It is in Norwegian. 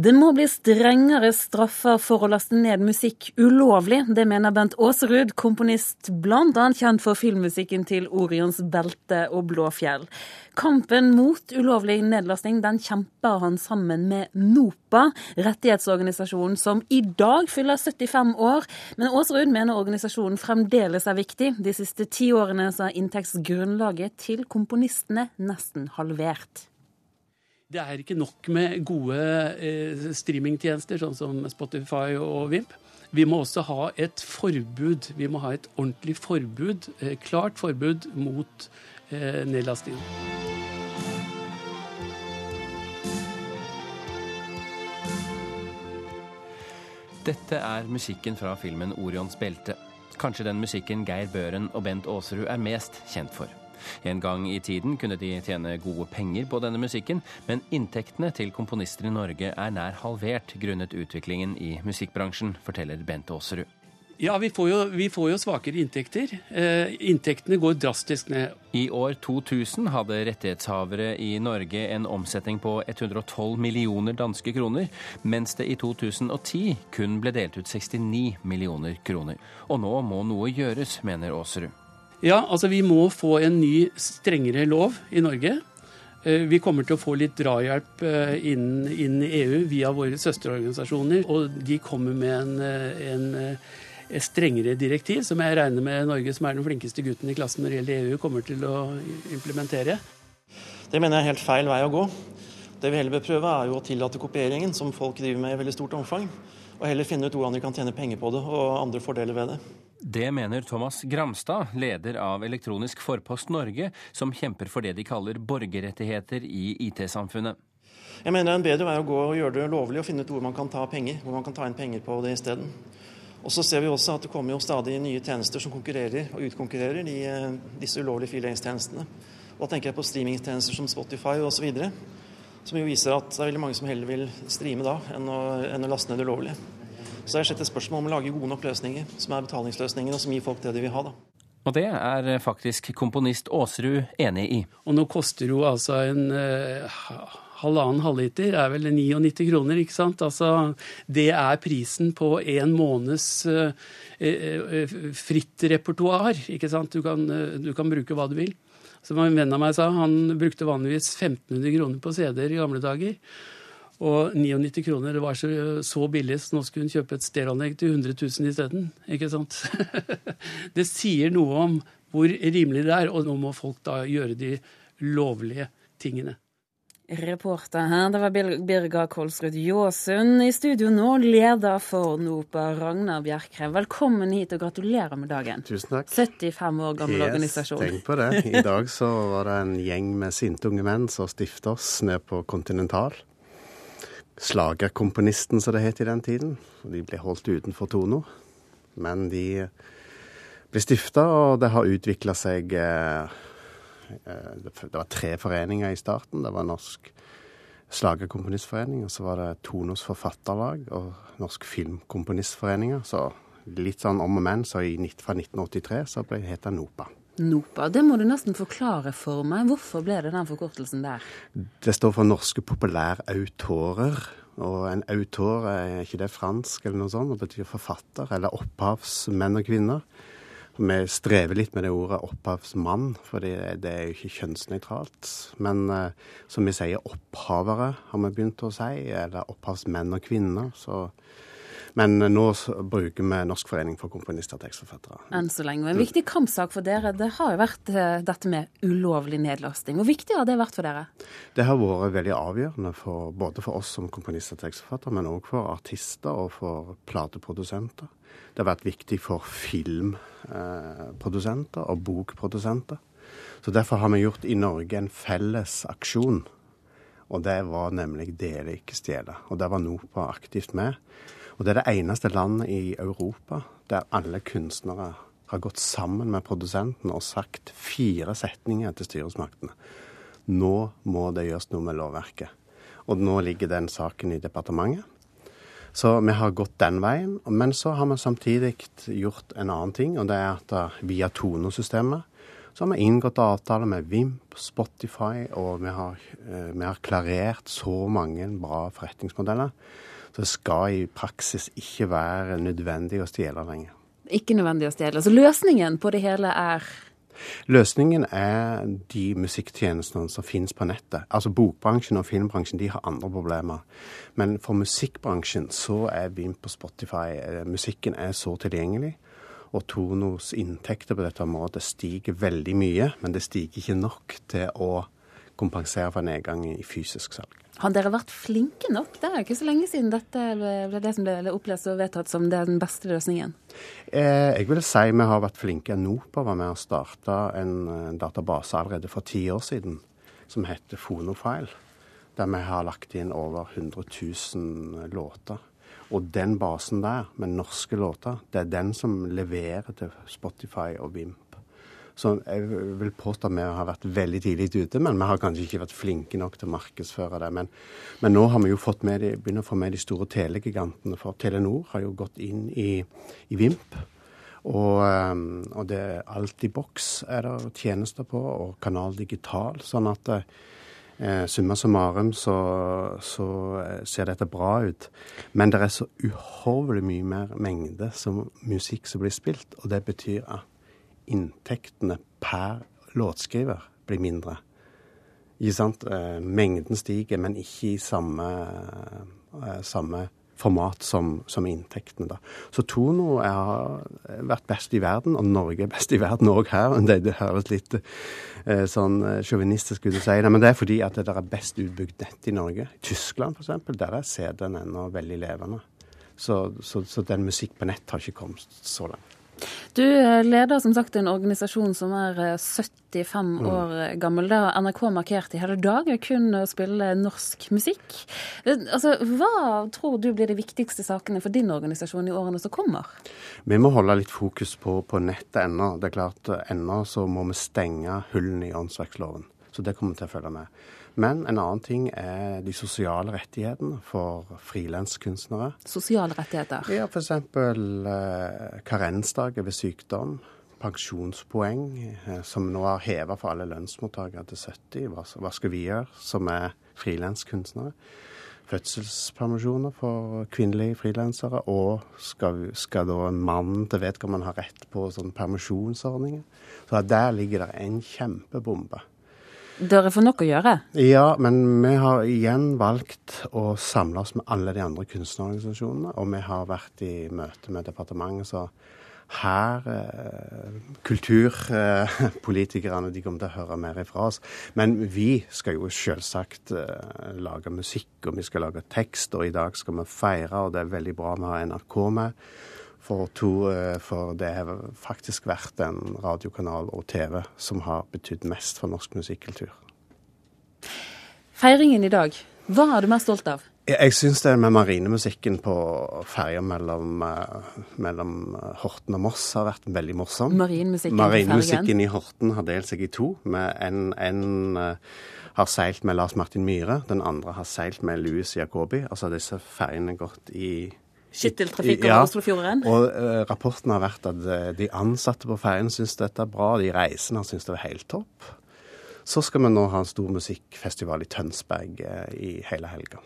Det må bli strengere straffer for å laste ned musikk ulovlig. Det mener Bent Aaserud, komponist bl.a. kjent for filmmusikken til Orions belte og Blåfjell. Kampen mot ulovlig nedlasting den kjemper han sammen med NOPA, rettighetsorganisasjonen som i dag fyller 75 år. Men Aaserud mener organisasjonen fremdeles er viktig. De siste ti årene så er inntektsgrunnlaget til komponistene nesten halvert. Det er ikke nok med gode eh, streamingtjenester, sånn som Spotify og Vimp. Vi må også ha et forbud. Vi må ha et ordentlig forbud, eh, klart forbud mot eh, nedlasting. Dette er musikken fra filmen 'Orions belte'. Kanskje den musikken Geir Børen og Bent Aasrud er mest kjent for. En gang i tiden kunne de tjene gode penger på denne musikken, men inntektene til komponister i Norge er nær halvert grunnet utviklingen i musikkbransjen, forteller Bent Aasrud. Ja, vi får, jo, vi får jo svakere inntekter. Eh, inntektene går drastisk ned. I år 2000 hadde rettighetshavere i Norge en omsetning på 112 millioner danske kroner, mens det i 2010 kun ble delt ut 69 millioner kroner. Og nå må noe gjøres, mener Aaserud. Ja, altså vi må få en ny, strengere lov i Norge. Eh, vi kommer til å få litt drahjelp eh, inn, i EU via våre søsterorganisasjoner. Og de kommer med en, eh, en, en, strengere direktiv, som jeg regner med Norge, som er den flinkeste gutten i klassen når det gjelder EU, kommer til å implementere. Det mener jeg er helt feil vei å gå. Det vi heller bør prøve, er jo å tillate kopieringen, som folk driver med i veldig stort omfang. Og heller finne ut hvordan de kan tjene penger på det, og andre fordeler ved det. Det mener Thomas Gramstad, leder av Elektronisk Forpost Norge, som kjemper for det de kaller borgerrettigheter i IT-samfunnet. Jeg mener En bedre vei å gå og gjøre det lovlig og finne ut hvor man kan ta penger, hvor man kan ta inn penger på det isteden. Og så ser vi også at det kommer jo stadig nye tjenester som konkurrerer og utkonkurrerer de, eh, disse ulovlige fildelingstjenestene. Og da tenker jeg på streamingtjenester som Spotify osv. Som jo viser at det er veldig mange som heller vil streame da enn å, enn å laste ned det ulovlige. Så har er sett et spørsmål om å lage gode nok løsninger, som er betalingsløsninger, og som gir folk det de vil ha. da. Og det er faktisk komponist Aasrud enig i. Og nå koster jo altså en eh, halvannen halvliter er vel 99 kroner, ikke sant? Altså, det er prisen på en måneds uh, uh, fritt repertoar, ikke sant? Du kan, du kan, bruke hva du vil. Som en venn av meg sa, han brukte vanligvis 1500 kroner på CD-er i gamle dager. Og 99 kroner var så, så billig, så nå skulle hun kjøpe et stereoanlegg til 100 000 isteden. Ikke sant? det sier noe om hvor rimelig det er, og nå må folk da gjøre de lovlige tingene. Reporter her, det var Birga Kolsrud Jåsund. I studio nå, leder for NOPA, Ragnar Bjerkreim. Velkommen hit og gratulerer med dagen. Tusen takk. 75 år gammel yes, organisasjon. Tenk på det. I dag så var det en gjeng med sinte unge menn som stifta oss ned på Continental slagerkomponisten, som det het i den tiden. De ble holdt utenfor Tono. Men de ble stifta, og det har utvikla seg eh, eh, Det var tre foreninger i starten. Det var Norsk Slagerkomponistforening, og så var det Tonos Forfatterlag og Norsk Filmkomponistforening. Så litt sånn om og men, så fra 1983 så ble det heta NOPA. NOPA. Det må du nesten forklare for meg. Hvorfor ble det den forkortelsen der? Det står for Norske populærautorer. Og en autor, er ikke det fransk eller noe sånt? Det betyr forfatter eller opphavsmenn og -kvinner. Vi strever litt med det ordet opphavsmann, for det er jo ikke kjønnsnøytralt. Men uh, som vi sier, opphavere har vi begynt å si, eller opphavsmenn og -kvinner. Så men nå bruker vi Norsk forening for komponister og tekstforfattere. Enn så lenge. En viktig kampsak for dere det har jo vært eh, dette med ulovlig nedlasting. Hvor viktig har det vært for dere? Det har vært veldig avgjørende for, både for oss som komponister og tekstforfattere, men òg for artister og for plateprodusenter. Det har vært viktig for filmprodusenter og bokprodusenter. Så Derfor har vi gjort i Norge en felles aksjon. Og det var nemlig Dele, ikke stjele. Og der var NOPA aktivt med. Og det er det eneste landet i Europa der alle kunstnere har gått sammen med produsenten og sagt fire setninger til styresmaktene. Nå må det gjøres noe med lovverket. Og nå ligger den saken i departementet. Så vi har gått den veien. Men så har vi samtidig gjort en annen ting, og det er at via Tono-systemet Så har vi inngått avtaler med Vimp, Spotify, og vi har, eh, vi har klarert så mange bra forretningsmodeller. Så det skal i praksis ikke være nødvendig å stjele lenger. Ikke nødvendig å stjele. Så løsningen på det hele er Løsningen er de musikktjenestene som finnes på nettet. Altså Bokbransjen og filmbransjen de har andre problemer. Men for musikkbransjen så er Vimp på Spotify eh, Musikken er så tilgjengelig. Og Tonos inntekter på dette området stiger veldig mye, men det stiger ikke nok til å kompensere for nedgangen i fysisk salg. Har dere vært flinke nok? Det er ikke så lenge siden dette ble det som ble opplest og vedtatt som den beste løsningen. Eh, jeg vil si vi har vært flinke. NOPA var med starte en, en database allerede for ti år siden som heter Fonofile. Der vi har lagt inn over 100 000 låter. Og den basen der, med norske låter, det er den som leverer til Spotify og Vimp. Så jeg vil påstå vi har vært veldig tidlig ute, men vi har kanskje ikke vært flinke nok til å markedsføre det. Men, men nå har vi jo fått med de, begynner å få med de store telegigantene. For Telenor har jo gått inn i, i Vimp. Og, um, og det er Altibox er det tjenester på, og Kanal Digital. Sånn at eh, summa summarum så, så ser dette bra ut. Men det er så uhorvelig mye mer mengde som musikk som blir spilt, og det betyr at inntektene per låtskriver blir mindre. Ikke sant? Eh, mengden stiger, men ikke i samme, eh, samme format som, som, inntektene. da. Så Tono har vært best i verden, og Norge er best i verden òg her. Det, det høres litt eh, sånn sjåvinistisk ut å si det, men det er fordi at det er best utbygd nett i Norge. I Tyskland f.eks., der er CD-en ennå veldig levende. Så, så, så den musikk på nett har ikke kommet så langt. Du eh, leder som sagt en organisasjon som er 75 eh, mm. år gammel. Det har NRK markert i hele dag, kun å spille norsk musikk. Eh, altså, hva tror du blir de viktigste sakene for din organisasjon i årene som kommer? Vi må holde litt fokus på, på nettet ennå. Det er klart, ennå så må vi stenge hullene i åndsverksloven. Så det kommer til å følge med. Men en annen ting er de sosiale rettighetene for frilanskunstnere. Sosiale rettigheter? Ja, f.eks. Eh, karensdager ved sykdom. Pensjonspoeng, eh, som nå har heva for alle lønnsmottakere til 70. Hva, hva skal vi gjøre, som er frilanskunstnere? Fødselspermisjoner for kvinnelige frilansere. Og skal, skal da mannen til vedkommende ha rett på sånn permisjonsordninger? Så der ligger det en kjempebombe. Dere får nok å gjøre? Ja, men vi har igjen valgt å samle oss med alle de andre kunstnerorganisasjonene. Og vi har vært i møte med departementet, så her eh, Kulturpolitikerne eh, kommer til å høre mer ifra oss. Men vi skal jo selvsagt eh, lage musikk, og vi skal lage tekst. Og i dag skal vi feire, og det er veldig bra vi har NRK med. For, to, eh, for det har faktisk vært en radiokanal og TV som har betydd mest for norsk musikkultur. Feiringen i dag, hva er du mest stolt av? Jeg syns det med marinemusikken på ferja mellom, eh, mellom, Horten og Moss har vært veldig morsom. Marinemusikken, marinemusikken i Horten har delt seg i to. med en, en har seilt med Lars Martin Myhre, den andre har seilt med Louis Jacobi. Altså disse ferjene gått i Skytteltrafikk over ja, Oslofjorden? Og uh, rapporten har vært at uh, de ansatte på ferjen syns dette er bra, de reisende syns det er helt topp. Så skal vi nå ha en stor musikkfestival i Tønsberg uh, i hele helga.